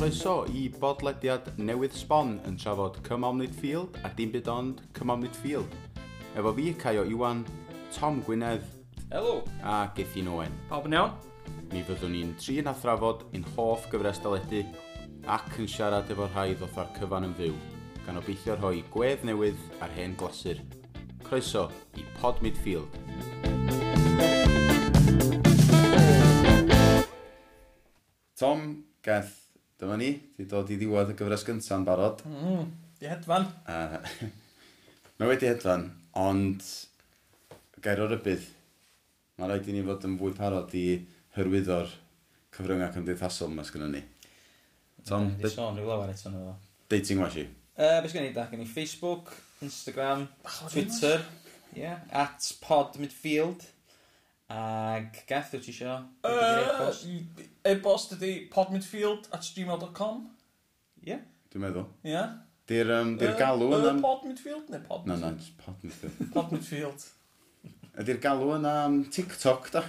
Croeso i bodlediad newydd sbon yn trafod Cymom Midfield a dim byd ond Cymom Midfield. Efo fi, Caio Iwan, Tom Gwynedd. Helo. A Gethin Owen. Pawb yn iawn. Mi fyddwn ni'n trin a thrafod yn hoff gyfres daledu ac yn siarad efo rhai ddoth ar cyfan yn fyw, gan obeithio rhoi gwedd newydd ar hen glasur. Croeso i Pod Midfield. Tom, Geth, dyma ni, di dod i ddiwedd y gyfres gyntaf barod. Mm, di hedfan. Uh, mae wedi hedfan, ond gair o rybydd. Mae rhaid i ni fod yn fwy parod i hyrwyddo'r cyfryngau cymdeithasol yma sgynnu ni. Tom, Di sôn rhyw lawer eto nhw. Dating washi. Uh, Beth gen i da? Gen i Facebook, Instagram, Twitter, yeah, at pod midfield. Ag, Gath, wyt ti isio? Uh, E-bost ydi podmidfield at gmail.com? Ie. Dwi'n meddwl. Ie. Di'r um, di galw yna... Uh, podmidfield neu podmidfield? Na, na, podmidfield. podmidfield. Ydy'r galw yna am TikTok, da?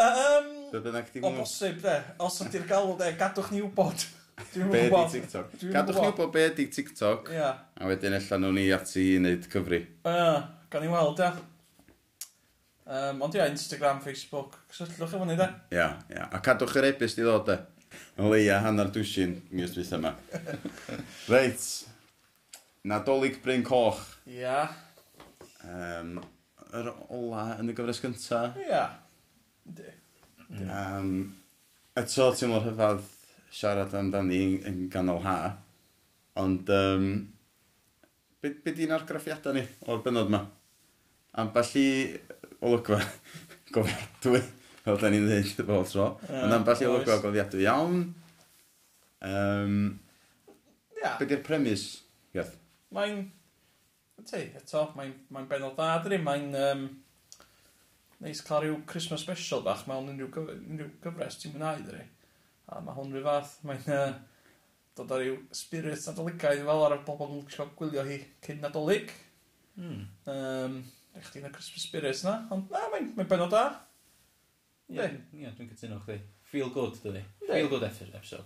Um, Be bynnag di o bosib, de. Os ydy'r galw, de, gadwch ni wybod. Be di TikTok? Gadwch ni wybod be di TikTok. Ia. A wedyn allan nhw'n ni ati i wneud cyfri. Ia, gan i weld, ia. Um, ond ia, Instagram, Facebook, cysylltwch efo ni da. Ia, ia. A cadwch yr ebys i ddod e. Yn leia hanner dwsin mi os dwi'n yma. Reit. Nadolig Bryn Coch. Ia. Um, yr ola yn y gyfres gynta. Ia. Um, eto, ti'n mor hyfad siarad amdani yn, yn ganol ha. Ond, um, be, be di'n argraffiadau ni o'r benod yma? Am balli olygfa gofiadwy, fel da ni'n dweud bob tro. Uh, Ond am balli olygfa gofiadwy iawn. Um, yeah. Be di'r premis, Gath? Mae'n... Ti, eto, mae'n mae benod dda, dyri. Mae'n... Um, neis cael rhyw Christmas special bach mewn unrhyw, gyf unrhyw gyfres ti'n mwynhau, dyn ni. A mae hwn rhyw fath, mae'n... Uh, dod ar ryw spirit nadoligaidd fel ar y bobl yn gwylio hi cyn nadolig. Mm. Um, Eich ti'n y Christmas Spirits na, ond na, mae'n mae benod da. Ie, ie, dwi'n cytuno chdi. Feel good, dydi. Feel good episode.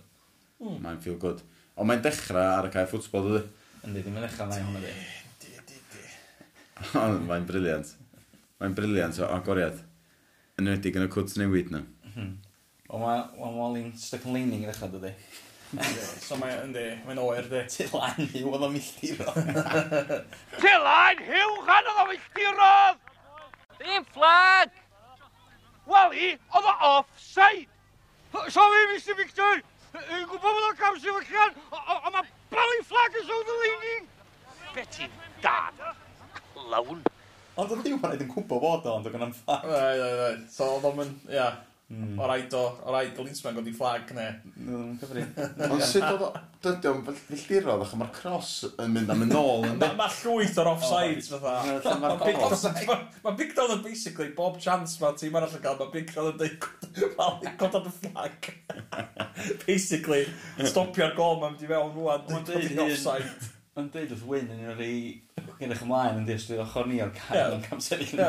Mm. Mae'n feel good. Ond mae'n dechrau ar y cae ffwtsbol, dydy. Yndi, ddim yn dechrau na hwnna, di. Di, di, di. Ond mae'n briliant. Mae'n briliant o agoriad. Yn ymwedig yn y cwts newid na. Ond mae'n wall in stuck yn leaning i ddechrau, dydi so mae, yndi, mae'n oer di. Tylan hiw oedd o milltirodd. Tylan hiw gan oedd o milltirodd! Dim flag! Wel i, oedd o offside! So fi, Mr Victor, yn gwybod bod o'n cael sefyllian, ond mae bali flag yn sôn y leaning! Be ti'n dad, clown? Ond oedd Iwan yn gwybod bod o, ond oedd gynna'n flag. Ie, ie, ie. So oedd o'n mynd, ie. Mm. O rhaid o, o rhaid o linsman godi fflag ne. Mm, cyfri. Ond sut oedd o, dydy o'n filltirodd ddech mae'r cross yn mynd am yn ôl. Mae llwyth o'r offsides oh, fatha. Mae Big Down yn basically bob chance mae tîm arall yn cael, mae Big Down yn dweud cod o'n fflag. Basically, stopio'r gol mae'n mynd i fewn rwan. Mae'n dweud offside. Mae'n dweud wrth Wyn yn yr ei gen Gynnych ymlaen yn dweud, dwi'n ochr ni o'r cael yn camser i gynnu.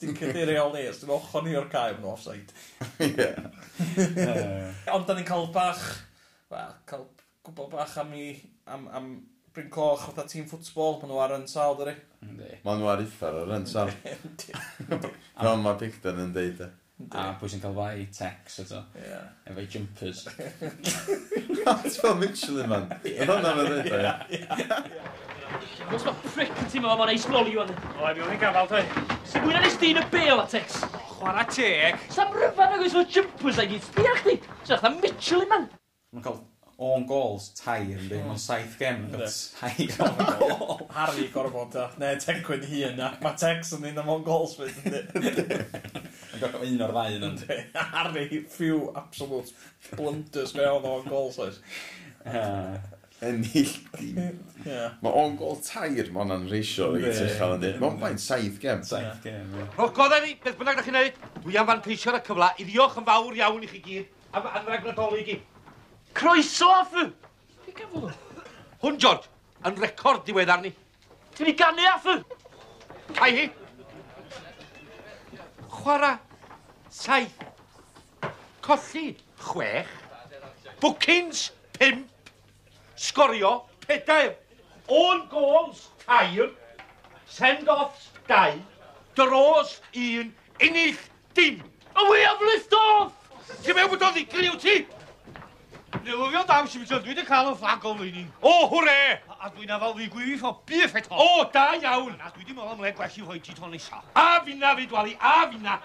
Dwi'n cydi reol ni, dwi'n ochr ni o'r cael yn offside. Ond da ni'n cael bach, well, cael gwybod bach am i, am, am Bryn Coch fatha tîm ffwtsbol, maen nhw ar yn sal, dyri. Maen nhw ar uffar ar ynsal. Fel mae Picton yn deud e. A pwy sy'n cael fai tex eto. Efo'i jumpers. That's fel Michelin man. Oedd hwnna fe ddeud e. Os mae prick yn teimlo fo'n eisbloli o'n. O, mi o'n i'n gafal, dwi. Sy'n mwyn yn eisdyn y bel, Atex. Chwara teg. Sam ryfan ag oes o'r jumpers a'i gyd. Sbia chdi. Sy'n rhaid Mitchell i man. Mae'n cael o'n gols tair yn dweud, mae'n saith gem yn tair o'n Harry gorfod a, ne, Tencwyn hi yna. Mae Tex yn un am o'n gols fydd yn dweud. Yn un o'r ddau yna. Harry, few absolute blunders fe oedd o'n gols oes. Ah ennill dim. Mae o'n gol tair, mae o'n reisio i reit uchel yn dweud. Mae o'n bain saith gem. Saith gem, ie. Roch godda ni, beth bynnag da chi'n neud, dwi am fan ceisio ar y cyfla i ddiolch yn fawr iawn i chi gyd am anreg nadolig i. Croeso, Afu! Fi gafodd Hwn, George, yn record diweddar ni. Ti wedi ganu, Afu! Cai hi! Chwara, saith. Colli, chwech. Bookings, pimp sgorio pedair. On goals, tair. Send-offs, dau. Dros, un. Ennill, dim. A we have lift off! Ti'n meddwl bod o'n ddigri yw ti? Newyddio dawn sy'n mynd, dwi wedi cael y fflag o flaeni. O, hwre! A dwi'n afal fi gwyfi ffo bif eto. O, da iawn! A dwi wedi meddwl am le gwell i fwy ti ton nesa. A finna fi, Dwali, a finna!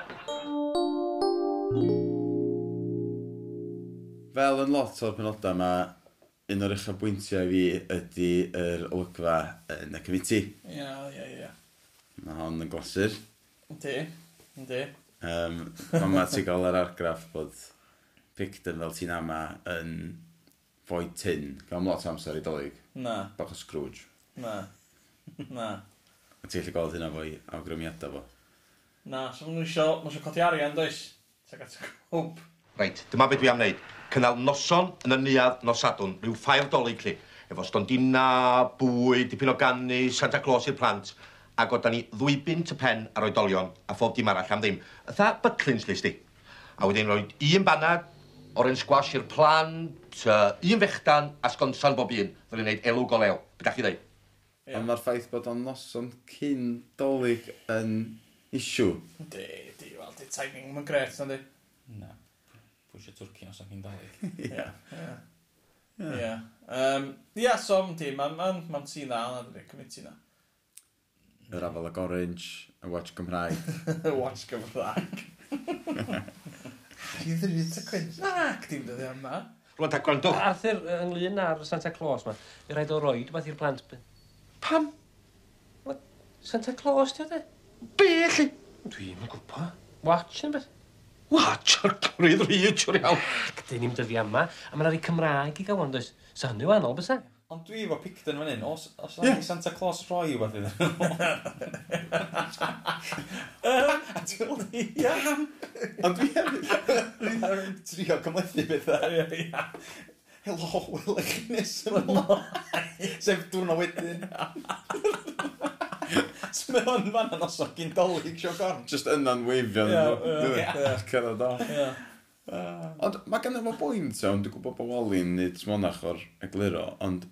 Fel yn lot o'r penodau yma, un o'r uchaf bwyntiau i fi ydy yr olygfa yn y comiti. Ia, ia, ia. Mae hon yn glasur. Yndi, yndi. Um, Ond mae ti'n gael yr argraff bod Picton fel ti'n ama yn fwy tin. Gael lot amser i dolyg. Na. Bach o Scrooge. Na. Na. A ti'n gallu gweld hynna fwy awgrymiadau fo. Na, so maen nhw eisiau codi arian, does? Ti'n gael ti'n. Reit, dyma beth dwi am wneud. Cynnal noson yn y niad nosadwn, rhyw ffair dolyg chi. Efo stondina, bwyd, dipyn o gannu, Santa Claus i'r plant. Ac o dan ni ddwy bint y pen ar oedolion a phob dim arall am ddim. Ytha bytlins lys di. A wedyn roed un banad, oren squash i'r plant, uh, un fechdan a sgonsan bob un. Ddyn ni'n neud elw go lew. Be gach chi ddeud? Yeah. Ond mae'r ffaith bod o'n noson cyn dolyg yn isiw. Di, di, wel, di timing mae'n gret, ond di? Na pwysio twrci os ac chi'n dalu. Ie. Ie. Ie, so am ti, mae'n ma, ma tîn dda, na dwi, cymryd tîn dda. Yr afel ag orange, y watch Gymraeg. Y watch Gymraeg. Rhydd yn rhywbeth y cwynt. Nac, dim dyddi yma. Rwy'n ta gwrando. Arthur, ynglyn ar Santa Claus ma, i rhaid o roed beth i'r plant. Pam? Santa Claus, ti o de? Be, alli? Dwi'n gwybod. Watch yn beth. Wa, charclorydd rhi, siwr iawn. Ac dyn ni'n dyddi yma, a mae'n rhaid i Cymraeg i gael ond oes. So hynny wahanol, bysa? Ond dwi efo picton fan hyn, os, os yeah. Santa Claus roi beth iddyn nhw. A ti'n gweld? Ia. Ond dwi hefyd yn trio cymlethu bethau. Helo, wel, eich nes yma. Sef dwrna wedyn. Mae o'n fan yn osod gyn dolyg sio gorn. Just yna'n weifio. Ie, Cerdd o. Ond mae gen efo bwynt iawn, dwi'n gwybod bod Wally'n nid monach o'r egluro, ond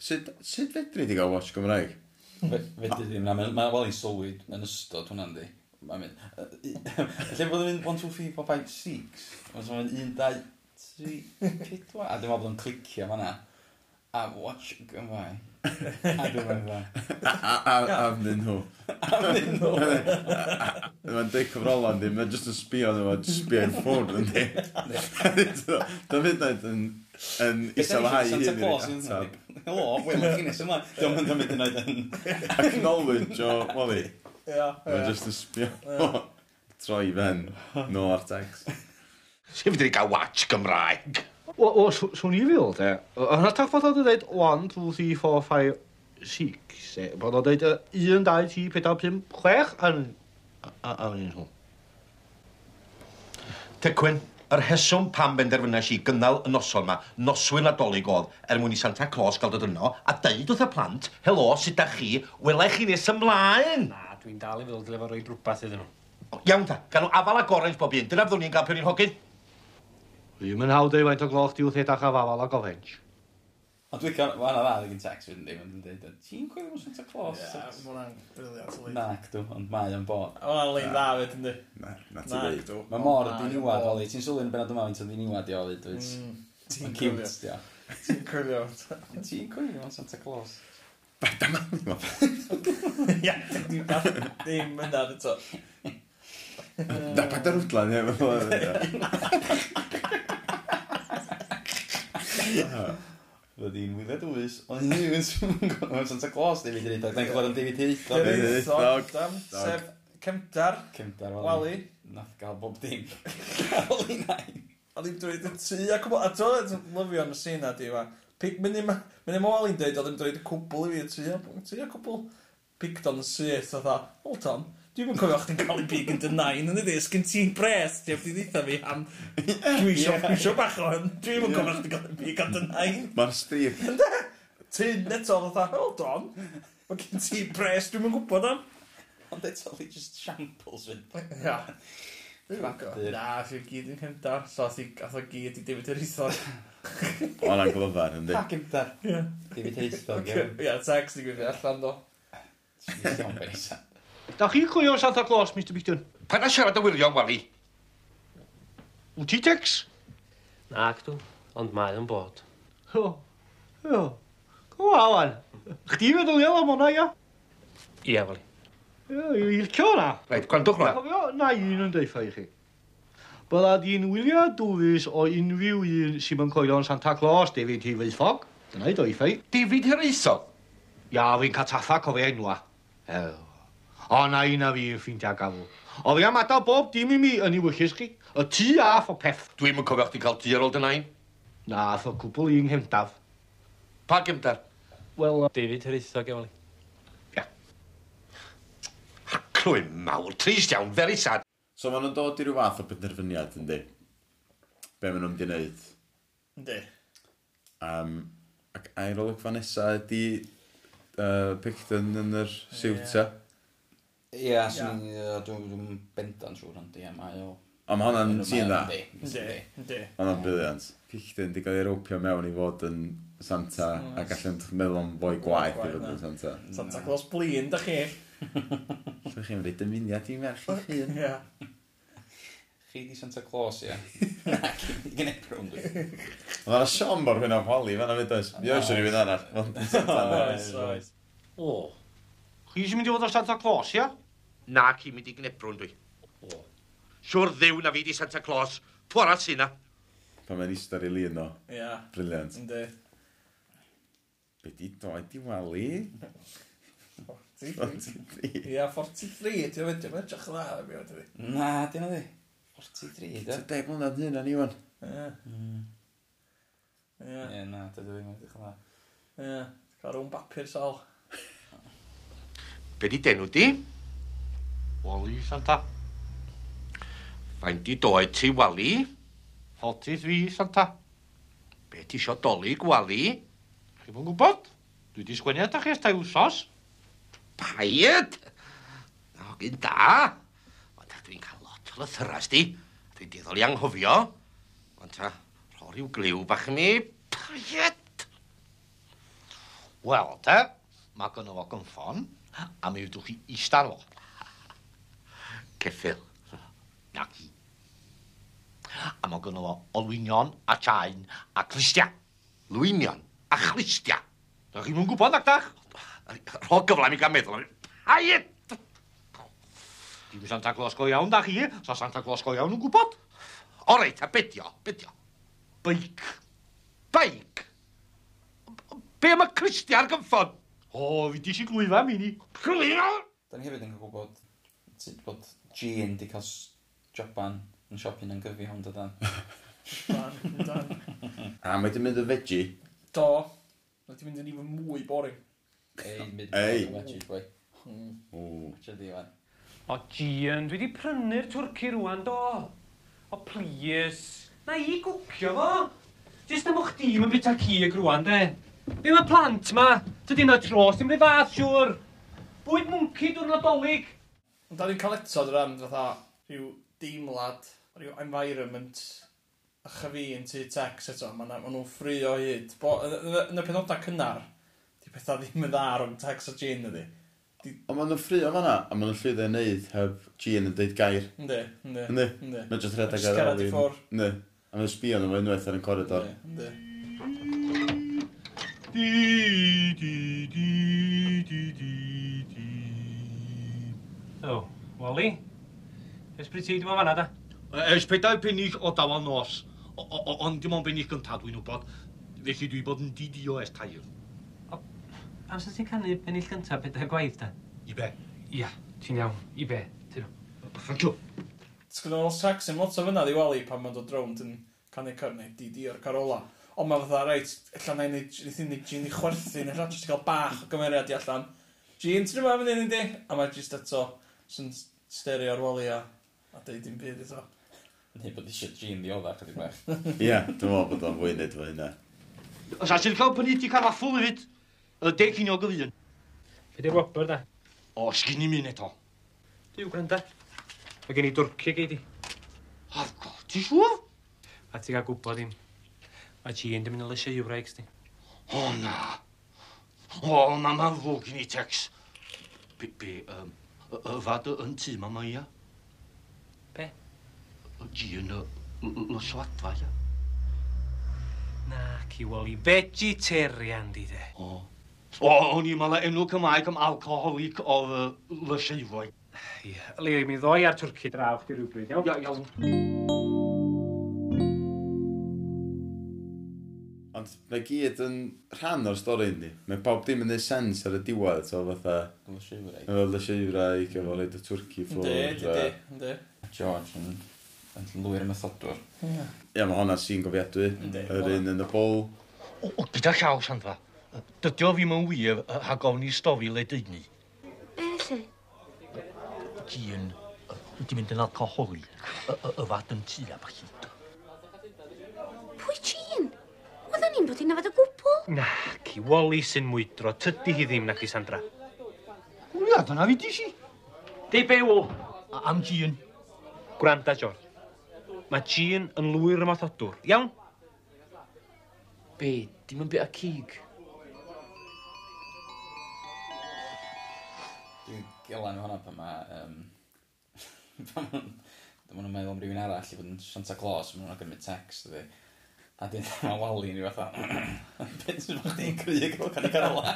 sut, sut fedri di gael watch Gymraeg? Fedri ddim, mae Wally'n sylwyd yn ystod hwnna'n di. Mae'n mynd, lle bod yn mynd 1, 2, 3, 4, 5, 6, mae'n mynd 1, 2, 3, 4, a dwi'n meddwl bod yn clicio fanna, a watch Gymraeg. A dwi'n Afnyn nhw. Afnyn nhw? Mae'n deud cyfrola di, mae'n jyst yn sbio nhw, mae'n sbio i'n ffwrdd ynddi. Dwi'n mynd yn, yn isalhau hyn i'r atab. Helo, wel, mae'n gynes yma. Dwi'n mynd yn mynd yn oed yn... Acknowledge o, Wally. Ie. Mae'n just yn sbio. Troi fen, no ar artex. Sef wedi cael watch Gymraeg. O, swn i fel, de. Yna tak bod oedd yn dweud 1, 2, 3, 4, 5, 6. Bod oedd yn dweud 1, 2, 3, 4, 5, 6 yn... Awn i'n hwn. Tecwyn, yr heswm pam benderfynas i gynnal y noson yma, noswyl adolyg oedd, er mwyn i Santa Claus gael dod yno, a deud wrth y plant, helo, sut da chi, welai chi nes ymlaen. Na, dwi'n dal i fel dylai fo roi rhywbeth iddyn nhw. Iawn ta, gan nhw afal a gorens bob un, dyna fyddwn ni'n gael pwy'n hogyn. Ddim mynd hawdd ei faint o gloch diwth edrych a fawal a gofench. Ond dwi'n cael, wel, na, dwi'n text fynd ddim yn dweud, ti'n gwybod mwy Santa Claus? Ie, mae'n briliant. Na, cdw, ond mae o'n bod. O, na, lein dda fyd, yndi. Na, na ti dweud. Mae mor ydi niwad, Oli, ti'n sylwi'n benod yma, faint diniwad i Oli, dwi'n... Ti'n cwrfio. Ti'n cwrfio. Ti'n cwrfio Santa Claus. Bada ma. Ia, ddim yn ar eto. Da, bada rwdlan, ie. Roedd hi'n wyliad wys, ond hynny yw'n swngon Santa Claus David Eithog. Da'n gwybod am David Eithog. David Eithog. Sef Cemdar. Cymdar. Wali. Nath gael bob dim. Gael i nain. A ddim drwy'n dweud tu. A cwbl, a to, lyfio am y sy'n na di yma. Pig, mynd i'n mwal i'n dweud, oedd yn dweud y cwbl i fi y tu. Tu a cwbl. Pigdon syth, oedd o, hold on. Dwi'n mynd cofio chdi'n cael ei big yn dy nain yn y ddys, gen ti'n bres, ti efo ddeitha fi am cwisio, cwisio bach o hyn. Dwi'n mynd cofio chdi'n cael ei big yn dy nain. Mae'r strip. Ty'n eto fatha, hold on, mae gen ti bres, dwi'n mynd gwybod am. Ond eto fi just shambles fynd. Ia. Na, fi'n gyd yn cynta, so ath o gyd i David Arithor. O, na'n glyfar, ynddi. Ac ymda. David Arithor, ie. Ie, text i gwyfio allan do. Ti'n iawn beth Da chi'n clywio Santa Claus, Mr Bicton? Pa na siarad y wirion, Wally? Wyt ti Tex? Na, dw. ond mae yn bod. O, o, go awan. Chdi feddwl ddwliol am hwnna, ia? Ia, Wally. Ie, i'r cio hwnna. Rhaid, gwrandwch na. Cofio, na un yn deitha i chi. Bydda di'n wylio dwys o unrhyw un sy'n mynd coelio'n Santa Claus, David T. Hiraethog. Dyna i doethau. David Hiraethog? Ia, fi'n cael taffa cofio enwa. Ew. O, na nej, når fi yn ffeindio jeg O, fi am adael bob dim i mi yn ei wyllus chi. y tu a o peth. Dwi'n mynd cofio chdi cael tu ar ôl dy nain. Na, o cwbl i'n hemdaf. Pa gymdar? Wel, David Hyrithog ewn i. Ia. Clwyn mawr, trist iawn, very sad. So maen nhw'n dod i ryw fath o benderfyniad, yndi? Be maen nhw'n di wneud? Yndi. Um, ac aerolygfa nesaf ydi uh, Picton yn yr siwta. Yeah. Ie, sy'n dwi'n bendant trwy'r ond ie, mae o... Ond mae hwnna'n sy'n dda. Ynddi, Hwnna'n briliant. Cichtin di gael ei ropio mewn i fod yn Santa a gallu'n meddwl am fwy gwaith i fod yn Santa. Santa Claus blin, da chi. Dwi'n chi'n rhaid dymuniad i merch i chi. Ie. Chi di Santa Claus, ie. Nac, gynnig rhwng dwi. Mae'n Sean bor hwnna'n poli, mae'n fyd oes. Mi oes rhywun arall. Oes, oes. O. Chi eisiau mynd i fod o Santa Claus, ie? Na, ci mynd i gnebrwn dwi. O. Siwr ddiw na fi di Santa Claus. Pwy arall sy'n na? Pan mae'n istor i lun o. Ia. Yeah. Briliant. Ynddi. Be di doed i walu? 43. Ia, 43. Ti'n mynd i'n edrych dda. Na, dyn nhw di. 43. Dwi'n deg mlynedd hyn o'n iwan. Ie. Ie. Ie, na, dydw i'n edrych dda. Ie. Cael rhywun bapur sal. Be di denw di? Wali, Santa. Fain di doed ti Wally? Hodydd fi, Santa. Be ti isio doli Wally? Chi'n mwyn gwybod? Dwi di sgwennu ydych chi ystai wsos. Paid! Na, gyn da. Ond dwi'n cael lot o lythyras di. Dwi'n diddol i anghofio. Ond ta, rho rhyw gliw bach mi. Paid! Wel, te, mae gynnu fo gynffon, a mi ydwch chi eistedd fo ceffil. Na ci. A mae gynno fo olwynion a chaen a chlistia. Lwynion a chlistia. Da chi'n mwyn gwybod, nac dach? Rho gyfla mi gan meddwl. Paid! Dim Santa Claus go iawn, da chi? E? Sa Santa Claus go iawn yn gwybod? O reit, a bedio, bedio. Beic. Beic? Be mae Christian ar gynffon? O, fi di si glwyfa mi ni. Clwyfa! Da ni hefyd yn gwybod bod Jean di cael joban yn siopin yn gyfi hwn dydan. Dan, dan. A mae di mynd y veggie? Do. Mae di mynd yn even mwy boring. Ei, mynd y veggie, boi. Hmm. O. Di, o, Gian, dwi di prynu'r twrci rwan, do. O, please. Na i gwcio fo. Jyst am o'ch di mae'n bita cig rwan, de. Be mae plant ma? Dydy na tros, dim rhaid fath, siwr. Bwyd mwnci dwi'n nadolig. Ond da ni'n cael eto dy ran fatha rhyw deimlad, rhyw environment a chyfi yn tu tex eto. Mae ma nhw'n ffrio hyd. Bo, yn y penodau cynnar, di pethau ddim yn dda rhwng tex a gin ydi. Di... Ond maen nhw'n ffrio fanna, a maen nhw'n llwyddo wneud heb gin yn deud gair. Ynddi, ynddi. Ynddi, mae'n just rhedeg ar ôl i. Ynddi, a mae'n sbio nhw unwaith ar y corridor. Ynddi, ynddi. Di, di, di, di, di. O, Wally, ys bryd ti wedi bod fanna da? Ys pedair pennill o dawel nos, ond dim ond bennill gyntaf dwi'n wybod, felly dwi bod yn didio es tair. Am sy'n ti'n canu bennill gyntaf bedair gwaith da? I be? Ia, ti'n iawn, i be, ti'n Thank you. Sgwyd o'n sax yn lot o fyna di wali pan mae'n dod rownd yn canu cyrnau didi o'r carola. Ond mae fatha, reit, allan na'i wneud Gini chwerthu, neu allan jyst i gael bach o gymeriad i allan. Gini, ti'n rhywbeth yn un i di? A mae jyst eto sy'n sterio ar walio a deud dim byd eto. Neu bod eisiau drin ddiodda chydig bach. Ie, dwi'n meddwl bod o'n fwy neud fo hynna. Os a ti'n cael pynnu ti caraffwl hefyd, y deg chi'n ogl un. Fe di wobr da? O, sgyn i mi eto. Diw gwranda. Mae gen i dwrci gei di. Of god, ti'n siŵr? A ti gael gwybod dim. Mae ti yn dymuno lesio Ewreig sti. O na. O, na ma'n fwg i ni, Tex. Be, be, um, y fad yn tu, ma mae ia. Be? Y gi yn y loswadfa ia. Na, ci woli, vegetarian di de. O. O, o'n i mala enw Cymraeg am alcoholic o'r lyseifoedd. Ie, Leo, mi ddoi ar twrci draw chdi rhywbryd, iawn? Iawn. Ond mae gyd yn rhan o'r stori ni. Mae pob dim yn neud sens ar y diwedd, so fatha... Fel y siwrau. Fel y efo reid y twrci ffwrdd. Ynddi, ynddi, ynddi. George yn, yn lwyr y methodwr. Ie, mae hwnna sy'n gofiadwy. Yr un yn y bol. O, gyda llaw, Sandra. Dydy Dydio ddim yn wir ha gofni stori le dyn ni. Be lle? Gyn, di mynd yn alcoholi, y fad yn tu a bach O'n i'n bod i'n nafod y gwbl. Na, ci Wally sy'n mwydro. Tydi hi ddim, nac i Sandra. Ia, dyna fi di si. Di bewl. Am Gian. Gwranda, George. Mae Gian yn lwyr y mathodwr. Iawn? Be, dim yn bit a cig. Dwi'n gelan hwnna pan mae... Um, pan ma'n meddwl am rhywun arall i fod yn Santa Claus, maen nhw'n gymryd text, ydy. A dyn a wali ni fatha. Beth sy'n fach ti'n cryg gael can i carola?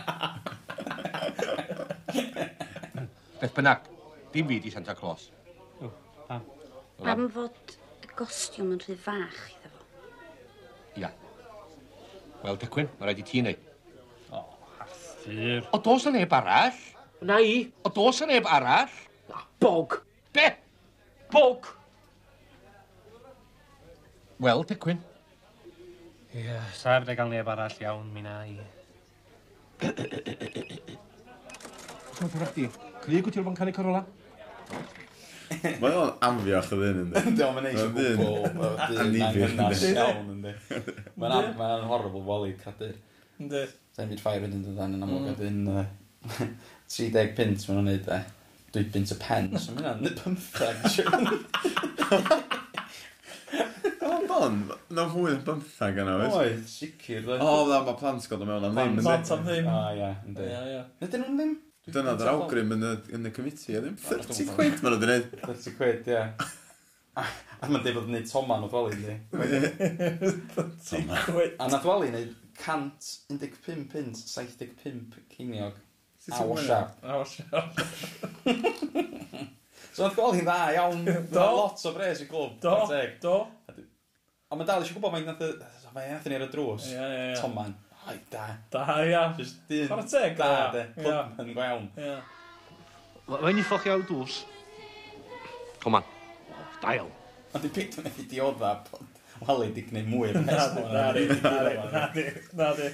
Beth bynnag, dim fi di Santa Claus. O, pam? Fod y gostiwm yn rhy fach iddo fo? Ia. Wel, Decwyn, mae rhaid i ti wneud. O, Arthur. O, dos yn neb arall? Na i. O, dos yn neb arall? Bog. Be? Bog! Wel, Decwyn, Ie, yeah, sa'r de gael neb arall iawn, mi na i. Mae'n pwrach chdi? Clyg wyt ti o'r fan canu Corolla? Mae o'n amfiach o ddyn, ynddi? Ynddi, ond mae'n neis o gwbl. Anifir, ynddi? Mae'n horrible wally cadur. Ynddi. Sa'n byd ffair wedyn dod yn amlwg mm. a dyn 30 pint maen nhw'n neud e. Dwi pint y pen, so mae'n 15. O, bon, na fwy na bymthag yna, oes? Oedd, sicr. O, dda, mae plant gael mewn am ddim. Plant am ddim. A, ia, ynddi. Ia, ia. Ydyn nhw'n ddim? Dyna dda'r awgrym yn y comiti, a ddim 30 quid maen nhw'n gwneud. 30 quid, ia. A mae'n dweud bod yn gwneud toman o ddwali, ynddi? 30 quid. A na ddwali yn 115 pint, 75 ceiniog. A washa. A washa. So oedd gol hi'n dda iawn. Do. Lot o bres i glwb. Do. Do. Ond mae dal eisiau gwybod mae'n nath mae'n nath ni ar y drws. Ie, ie, ie. Toman. Ai, da. Da, ia. Just dyn. Chwarae teg, da. Da, de. Plwb yn gwawn. Ie. Mae'n i ffochi ar drws. Come on. Dael. Ond i beth yn ei diodda. Wel, i di gwneud mwy. Na, di. na, na, na, na,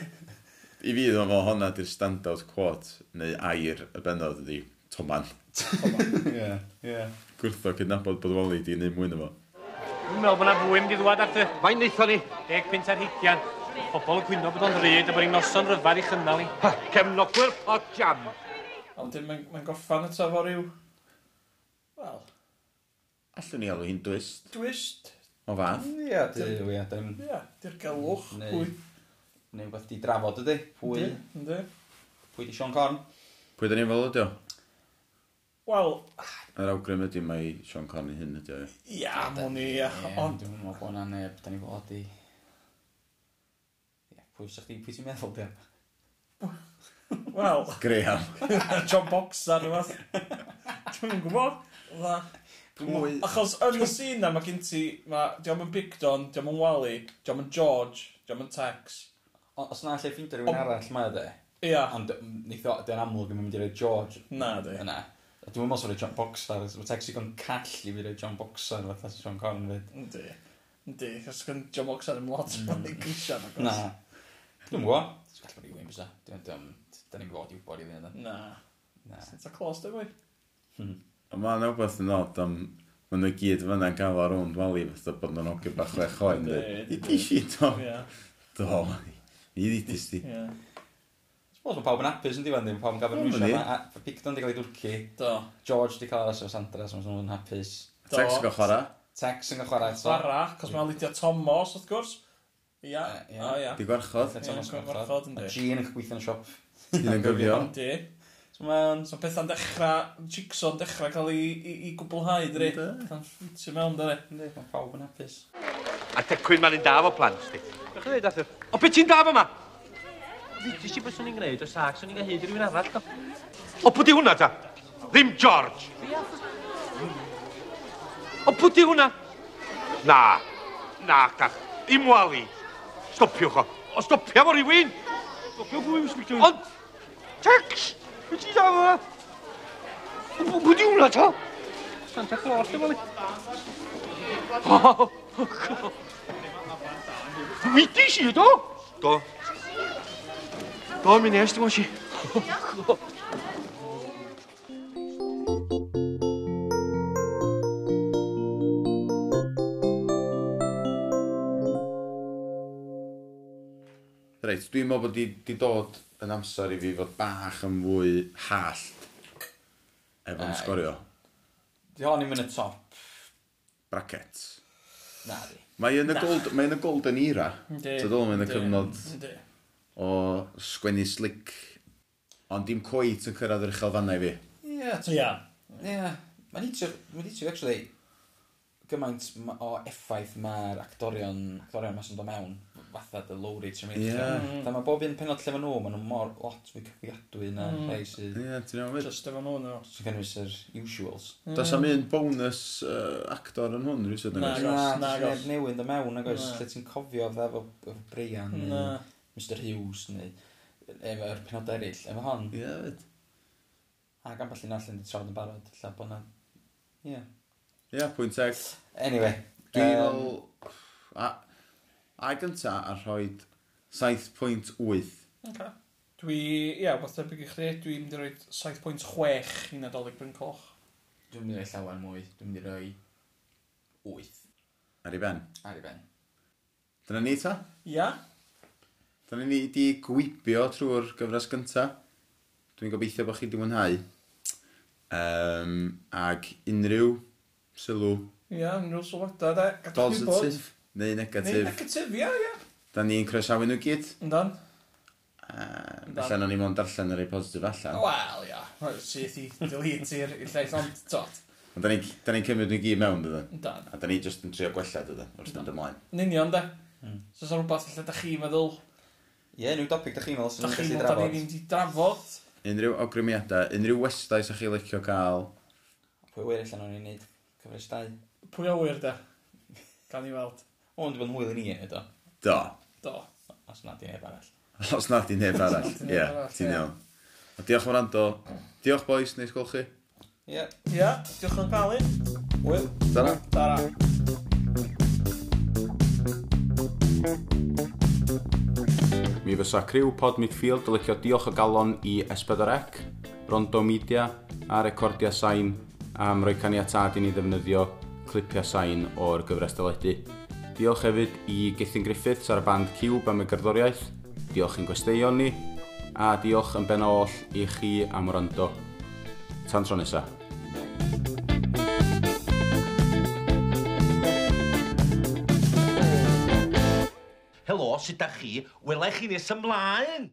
I fi ddod o honna di'r stand-out quote neu air y bennod ydi Toman. Ie, ie. Gwrtho cydnabod bod Wally di neud mwy na fo. Dwi'n meddwl bod na fwy mynd i ddwad ar dy. Mae'n neithon ni. Deg pint ar hugian. Pobl yn cwyno bod o'n ryd a bod ni'n noson ryfar i chynnal ni. Ha, cefnogwyr pot jam. Ond dyn, mae'n mae goffan y tafo ryw... Wel... Allwn ni alw hi'n dwist. Dwist? O fath? Ie, dwi'n... Ie, di'r galwch. Neu... Neu beth di drafod ydy. Pwy... Ynddi. Pwy di Sean Corn? Pwy da ni'n fel ydy o? Wel... Yr awgrym ydy mae Sean Connery hyn ydy o. Ia, mwyn i, ia. Ond... Dwi'n meddwl bod yna neb, da ni fod i... Ia, pwy sa'ch chi, pwy ti'n meddwl, di? Wel... Graham. John Boxer, neu fath. Dwi'n gwybod. Dda. Pwy... Achos yn y sîn na, mae gen ti... Diolch yn Bigdon, diolch yn Wally, diolch yn George, diolch yn Tex. Os na lle ffeindio rhywun arall, mae o de. Ia. Ond, mm, neitho, dwi'n amlwg yn mynd i roi George. Na, di. Yna. Dwi'n meddwl sori John Boxer. Mae Texi gan call i fi roi John Boxer fatha John Corn fyd. Yndi. Yndi, chos gan John Boxer yn lot bod ni'n grisio. Na. Dwi'n gwybod. Dwi'n gallu bod i Wims da. Dwi'n ni'n gwybod i wybod i fi. Na. Na. It's a close, dy fwy. Hmm. Mae'n rhywbeth yn od am Mae nhw gyd fyna'n gael ar rwnd wali fatha bod nhw'n ogyn bach rech oen. I di si, do. Do. I di di sti. Wel, mae pawb yn apus yn diwan ddim, pawb yn gafon nhw eisiau. Picton wedi cael ei dwrci. Do. George wedi cael aros o Sandra, so maen nhw'n hapus. Tex yn gael. Tex yn gael chwarae. Chwarae, cos mae'n Lydia Thomas, wrth gwrs. Ia, ia, ia. Di gwarchod. Ia, gwarchod, yndi. A Jean yn gweithio gweithio'n siop. Jean yn gyfio. Di. So mae'n so pethau'n dechrau, jigsaw'n dechrau cael ei gwblhau, dri. ffitio mewn, dri. Mae pawb yn hapus. A tecwyn mae'n un da fo plant, di. Dwi'n dweud, Arthur. O, beth ti'n da fo ma? Lydys i beth swn i'n gwneud o sac, swn i'n gael hyd i rywun arall. O, pwy di hwnna ta? Ddim George! O, pwy di hwnna? Na, na, gall. Im wali. Stopiwch o. O, stopia fo rywun! Stopiwch o, Mr. Ond, Tex! Be ti dda yma? Pwy di hwnna ta? Santa Claus, dim ond. O, o, o. Si do? Do. Dói mi nes nesta, si. Reit, dwi'n meddwl bod wedi dod yn amser i fi fod bach yn fwy hallt efo'n uh, sgorio. Di hon i'n mynd y top. Bracket. Na di. Mae yn y, gold, mae yn y golden era. Ynddi. Tydol, mae'n y cyfnod... Ynddi o sgwennu slick, ond dim cweit yn cyrraedd yr uchelfannau fi. Ie, yeah, Ie. Yeah. Yeah. Mae'n eitio, mae'n eitio, actually, gymaint o effaith mae'r actorion, actorion mas yn dod mewn, fatha dy Lowry Tremayne. Ie. Da mm. mae bob un penod lle fan nhw, maen nhw mor lot fwy cyfiadwy na mm. rhai sydd... Ie, ti'n iawn fyd. Just efo nhw, no. Sy'n cynnwys yr usuals. Mm. Does am un bonus uh, actor yn hwn, rhywbeth sydd yn gwrs. Na, na, na, newydd y mewn, na, lle ti'n cofio fe efo Brian. Na. Mr Hughes neu efo'r penod eraill, efo hon. Ie, yeah, fyd. Ac am allan allan ni trafod yn barod, lla bod na... Ie. Yeah. Ie, yeah, pwynt teg. Anyway. Dwi'n um, fel... A, a gynta a rhoi 7.8. Okay. Dwi, ia, yeah, beth debyg i chdi, dwi'n mynd i roi 7.6 i Nadolig Bryn Coch. Dwi'n mynd i roi llawer mwy, dwi'n mynd i roi 8. Ar i ben? Ar i ben. Dyna ni ta? Ia. Yeah. Dyna ni wedi gwibio trwy'r gyfres gyntaf. Dwi'n gobeithio bod chi wedi mwynhau. Um, ag unrhyw sylw. Ia, yeah, unrhyw sylwadau, da. Positif neu negatif. Neu negatif, ia, ia. Da ni'n croesawu nhw gyd. Yndan. Um, Allan o'n i mo'n darllen yr ei positif allan. Wel, ia. Syth i delete i'r llais, ond tot. Ond da ni'n ni, cymryd nhw gyd mewn, dydyn. Yndan. A da ni jyst yn trio gwella, dydyn, wrth fynd ymlaen. Yn union, da. Mm. So, sa'n rhywbeth lle da chi meddwl Ie, yeah, nhw'n topic, da chi'n meddwl sy'n gallu drafod. Da chi'n meddwl drafod. Unrhyw ogrymiadau, unrhyw westau sa'ch chi licio cael. Pwy wir allan o'n i'n neud cyfres 2. Pwy o wir da? Gan i weld. O, ond bod yn hwyl i ni, do. Do. Do. Os na di neb arall. Os na di neb arall, ie, ti'n iawn. Diolch yn rando. Diolch boys, neis gweld chi. Ie. Ie, diolch yn cael i. Wyl. Dara. Dara. Mi fysa criw pod midfield yn licio diolch o galon i S4C, Rondo Media a recordia sain am roi caniatad i ni ddefnyddio clipiau sain o'r gyfres dyledu. Diolch hefyd i Gethin Griffiths ar y band Cube am y gerddoriaeth, diolch i'n gwesteion ni, a diolch yn ben oll i chi am wrando. Tan tro nesaf. sut da chi welai chi nes ymlaen.